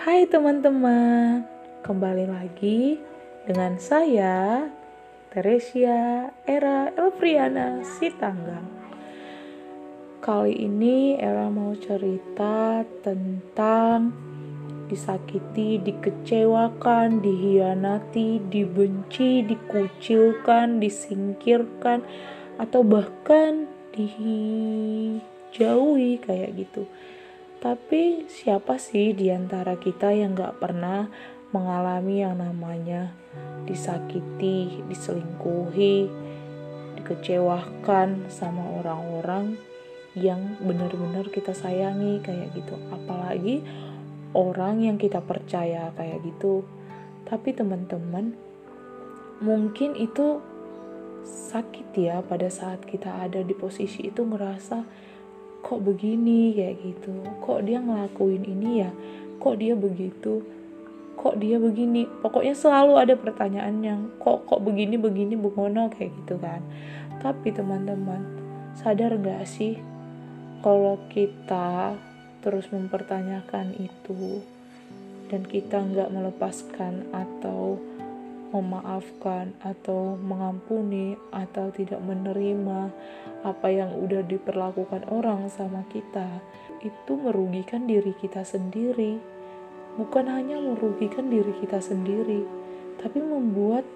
Hai teman-teman, kembali lagi dengan saya Teresia Era Elfriana Sitanggang. Kali ini Era mau cerita tentang disakiti, dikecewakan, dihianati, dibenci, dikucilkan, disingkirkan, atau bahkan dijauhi kayak gitu. Tapi siapa sih di antara kita yang gak pernah mengalami yang namanya disakiti, diselingkuhi, dikecewakan sama orang-orang yang benar-benar kita sayangi kayak gitu. Apalagi orang yang kita percaya kayak gitu. Tapi teman-teman, mungkin itu sakit ya pada saat kita ada di posisi itu ngerasa kok begini kayak gitu. Kok dia ngelakuin ini ya? Kok dia begitu? Kok dia begini? Pokoknya selalu ada pertanyaan yang kok kok begini begini begono kayak gitu kan. Tapi teman-teman, sadar nggak sih kalau kita terus mempertanyakan itu dan kita nggak melepaskan atau memaafkan atau mengampuni atau tidak menerima apa yang udah diperlakukan orang sama kita itu merugikan diri kita sendiri bukan hanya merugikan diri kita sendiri tapi membuat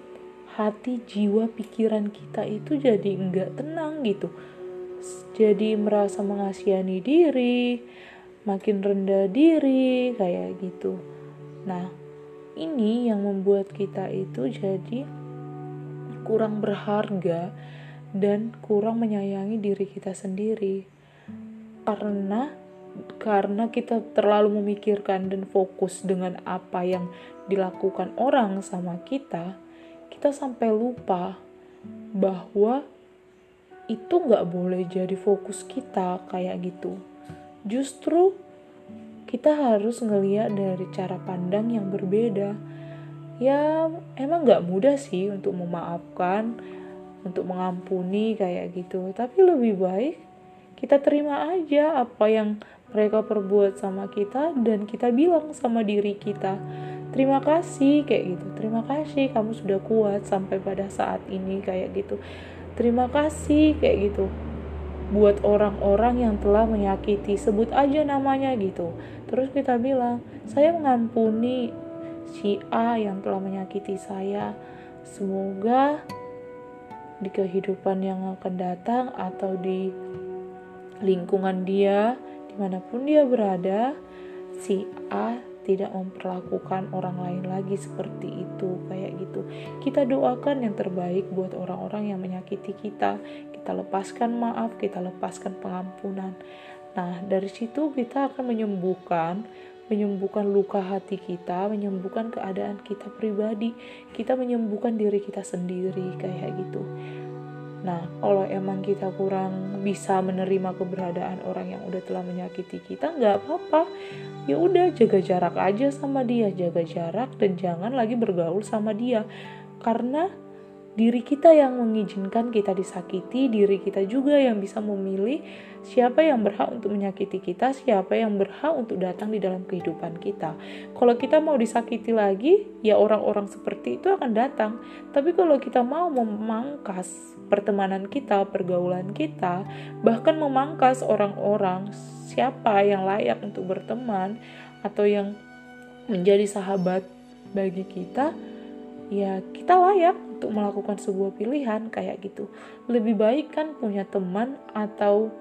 hati jiwa pikiran kita itu jadi enggak tenang gitu jadi merasa mengasihani diri makin rendah diri kayak gitu. Nah, ini yang membuat kita itu jadi kurang berharga dan kurang menyayangi diri kita sendiri. Karena karena kita terlalu memikirkan dan fokus dengan apa yang dilakukan orang sama kita, kita sampai lupa bahwa itu nggak boleh jadi fokus kita kayak gitu justru kita harus ngeliat dari cara pandang yang berbeda. Ya emang gak mudah sih untuk memaafkan, untuk mengampuni kayak gitu. Tapi lebih baik kita terima aja apa yang mereka perbuat sama kita dan kita bilang sama diri kita terima kasih kayak gitu terima kasih kamu sudah kuat sampai pada saat ini kayak gitu terima kasih kayak gitu buat orang-orang yang telah menyakiti. Sebut aja namanya gitu. Terus kita bilang saya mengampuni si A yang telah menyakiti saya. Semoga di kehidupan yang akan datang atau di lingkungan dia di mana pun dia berada si A tidak memperlakukan orang lain lagi seperti itu kayak gitu. Kita doakan yang terbaik buat orang-orang yang menyakiti kita. Kita lepaskan maaf kita lepaskan pengampunan. Nah dari situ kita akan menyembuhkan menyembuhkan luka hati kita, menyembuhkan keadaan kita pribadi, kita menyembuhkan diri kita sendiri kayak gitu. Nah, kalau emang kita kurang bisa menerima keberadaan orang yang udah telah menyakiti kita, nggak apa-apa. Ya udah jaga jarak aja sama dia, jaga jarak dan jangan lagi bergaul sama dia. Karena diri kita yang mengizinkan kita disakiti, diri kita juga yang bisa memilih siapa yang berhak untuk menyakiti kita, siapa yang berhak untuk datang di dalam kehidupan kita. Kalau kita mau disakiti lagi, ya orang-orang seperti itu akan datang. Tapi kalau kita mau memangkas pertemanan kita, pergaulan kita, bahkan memangkas orang-orang siapa yang layak untuk berteman atau yang menjadi sahabat bagi kita, ya kita layak untuk melakukan sebuah pilihan kayak gitu. Lebih baik kan punya teman atau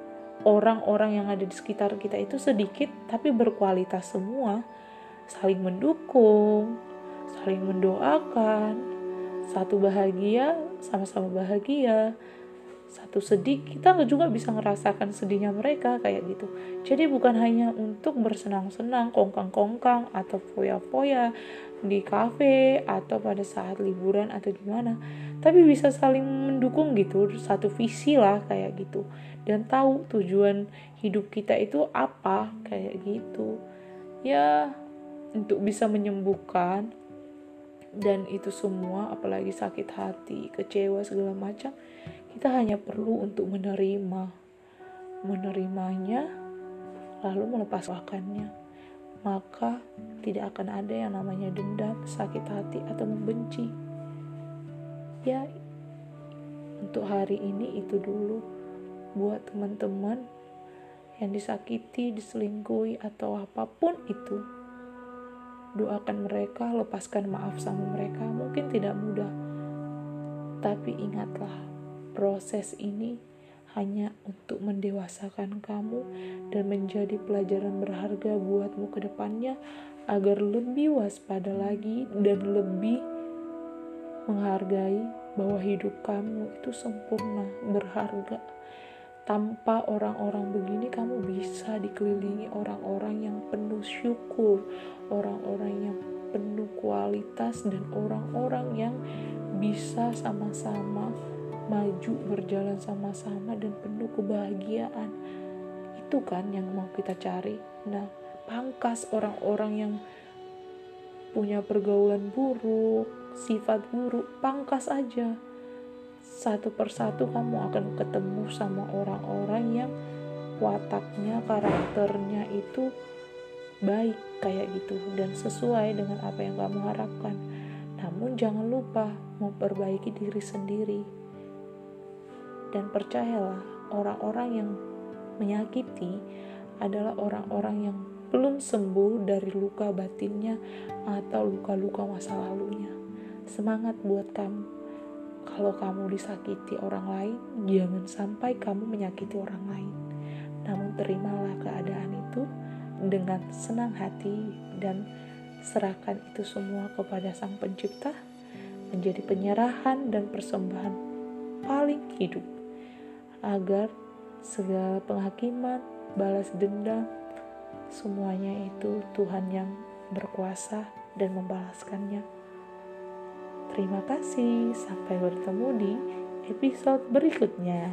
orang-orang yang ada di sekitar kita itu sedikit tapi berkualitas semua. Saling mendukung, saling mendoakan, satu bahagia sama-sama bahagia. Satu sedih kita juga bisa ngerasakan sedihnya mereka kayak gitu. Jadi bukan hanya untuk bersenang-senang kongkang-kongkang atau foya-foya di kafe atau pada saat liburan atau gimana tapi bisa saling mendukung gitu satu visi lah kayak gitu. Dan tahu tujuan hidup kita itu apa kayak gitu. Ya untuk bisa menyembuhkan dan itu semua apalagi sakit hati kecewa segala macam kita hanya perlu untuk menerima menerimanya lalu melepaskannya maka tidak akan ada yang namanya dendam, sakit hati, atau membenci. Ya, untuk hari ini itu dulu buat teman-teman yang disakiti, diselingkuhi, atau apa pun itu. Doakan mereka, lepaskan maaf sama mereka. Mungkin tidak mudah, tapi ingatlah, proses ini hanya untuk mendewasakan kamu dan menjadi pelajaran berharga buatmu ke depannya agar lebih waspada lagi dan lebih menghargai bahwa hidup kamu itu sempurna, berharga. Tanpa orang-orang begini kamu bisa dikelilingi orang-orang yang penuh syukur, orang-orang yang penuh kualitas dan orang-orang yang bisa sama-sama maju berjalan sama-sama dan penuh kebahagiaan. Itu kan yang mau kita cari. Nah pangkas orang-orang yang punya pergaulan buruk sifat buruk pangkas aja satu persatu kamu akan ketemu sama orang-orang yang wataknya karakternya itu baik kayak gitu dan sesuai dengan apa yang kamu harapkan namun jangan lupa memperbaiki diri sendiri dan percayalah, orang-orang yang menyakiti adalah orang-orang yang belum sembuh dari luka batinnya atau luka-luka masa lalunya. Semangat buat kamu. Kalau kamu disakiti orang lain, jangan sampai kamu menyakiti orang lain. Namun terimalah keadaan itu dengan senang hati dan serahkan itu semua kepada Sang Pencipta menjadi penyerahan dan persembahan paling hidup agar segala penghakiman, balas dendam, semuanya itu Tuhan yang berkuasa dan membalaskannya. Terima kasih, sampai bertemu di episode berikutnya.